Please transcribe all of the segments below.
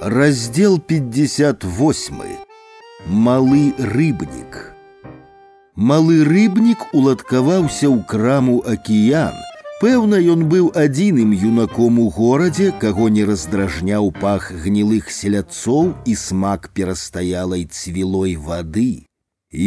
Раздел 58. Малы рыбнік. Малы рыбнік уладкаваўся ў краму акіян. Пэўна, ён быў адзіным юнаком у горадзе, каго не раздражняў пах гнілых селядцоў і смак перастаялай цвілой вады.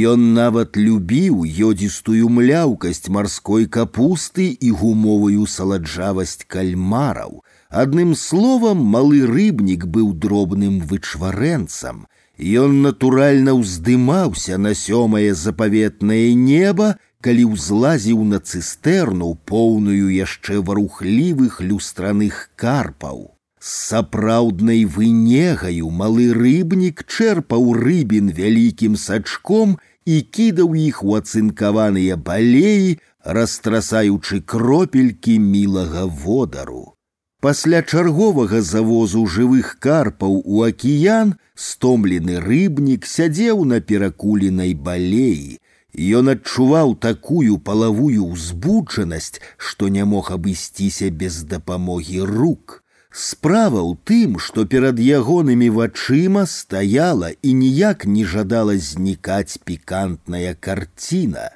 Ён нават любіў ёдзістую мляўкасць марской капусты і гумовую саладжавасць кальмараў – Адным словам, малы рыбнік быў дробным вычварэнцам. Ён натуральна ўздымаўся на сёмае запаветнае неба, калі ўзлазіў на цыстэрну, поўную яшчэ варухлівых люстраных карпаў. З сапраўднай вынегаю малы рыбнік чэрпаў рыбін вялікім сачком і кідаў іх у ацынкаваныя балеі, растрасаючы кропелькі мілага водару. Пасля чарговага завозу жывых карпаў у акіян стомлены рыбнік сядзеў на перакуленай балеі. Ён адчуваў такую палавую ўзбуджанасць, што не мог абысціся без дапамогі рук. Справа ў тым, што перад ягонымі вачыма стаяла і ніяк не жадала знікаць пікантная карціна.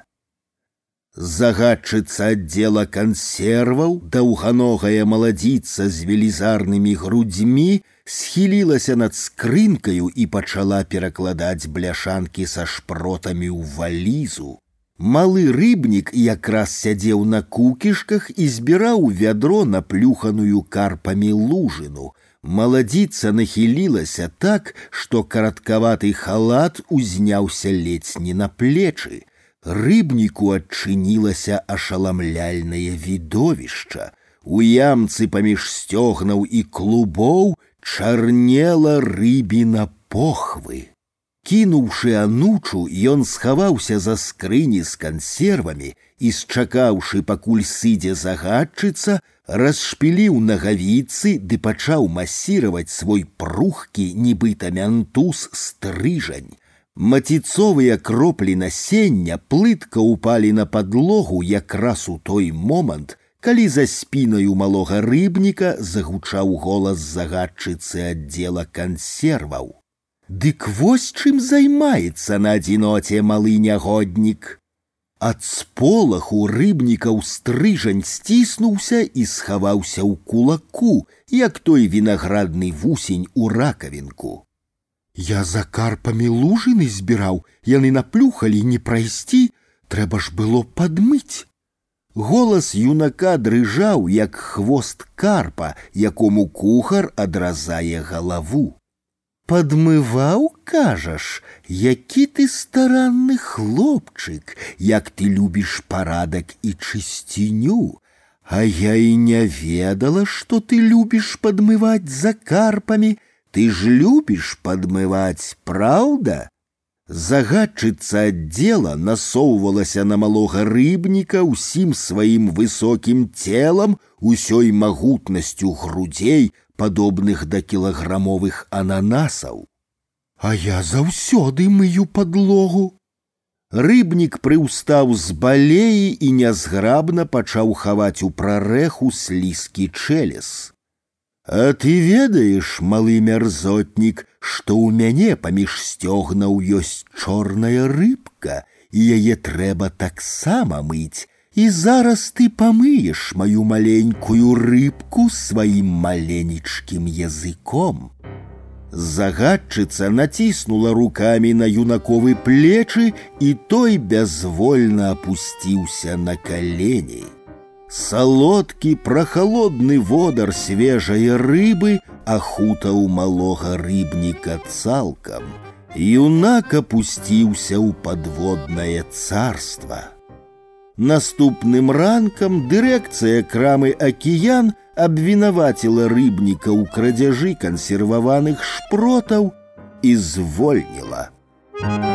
Загадчыца аддзела кансерваў, даўганогая маладзіца з велізарнымі грудзьмі схілілася над скрынкаю і пачала перакладаць бляшанкі са шпротамі ў валізу. Малы рыбнік якраз сядзеў на кукішках і збіраў вядро наплюханую карпамі лужыну. Маладзіца нахілілася так, што караткаваты халат узняўся ледзь не на плечы рыбніку адчынілася ашаламляльнае відовішча. У ямцы паміж сцёгнаў і клубоў чарнела рыбіна похвы. Кінуўшы анучу, ён схаваўся за скрыні з кансервамі і, счакаўшы, пакуль сыдзе загадчыца, расшпіліў нагавіцы ды пачаў масіраваць свой прухкі, нібыта мянтуз стрыжань. Маціцовыя кроплі насення плытка ўпалі на падлогу якраз у той момант, калі за спінаю малога рыбніка загучаў голас загадчыцы аддзела кансерваў. Дык вось чым займаецца на адзіноце малы нягоднік. Ад сполаху рыбнікаў стрыжань сціснуўся і схаваўся ў кулаку, як той вінаградны вусень у ракавінку. Я за карпамі лужыны збіраў, яны наплюхалі не прайсці, трэба ж было падмыць. Голас юнака дрыжаў, як хвост карпа, якому кухар адразае галаву. Падмываў, кажаш, які ты старанны хлопчык, як ты любіш парадак і чысціню. А я і не ведала, што ты любіш падмываць за карпамі, ты ж любишь подмывать, правда? Загадчыца аддзела насоўвалася на малога рыбніка ўсім сваім высокім целам, усёй магутнасцю грудзей, падобных да кілаграмовых ананасаў. А я заўсёды мыю падлогу. Рыбнік прыўстаў з балеі і нязграбна пачаў хаваць у прарэху слізкі чэлес. А ты ведаеш, малы мярзотнік, што ў мяне паміж сцёгнаў ёсць чорная рыбка, і яе трэба таксама мыць. І зараз ты памыеш маю маленькую рыбку сваім маленечкім языком. Загадчыца націснула рукамі на юнаковы плечы, і той бязвольна апусціўся на калені. Салодкі прахалодны водар свежай рыбы ахутаў малога рыбніка цалкам. Юнак апусціўся ў падводнае царства. Наступным ранкам дырэкцыя крамы акіян абвінаваціла рыбніка ў крадзяжы кансерваваных шпротаў і звольніла. Thank you.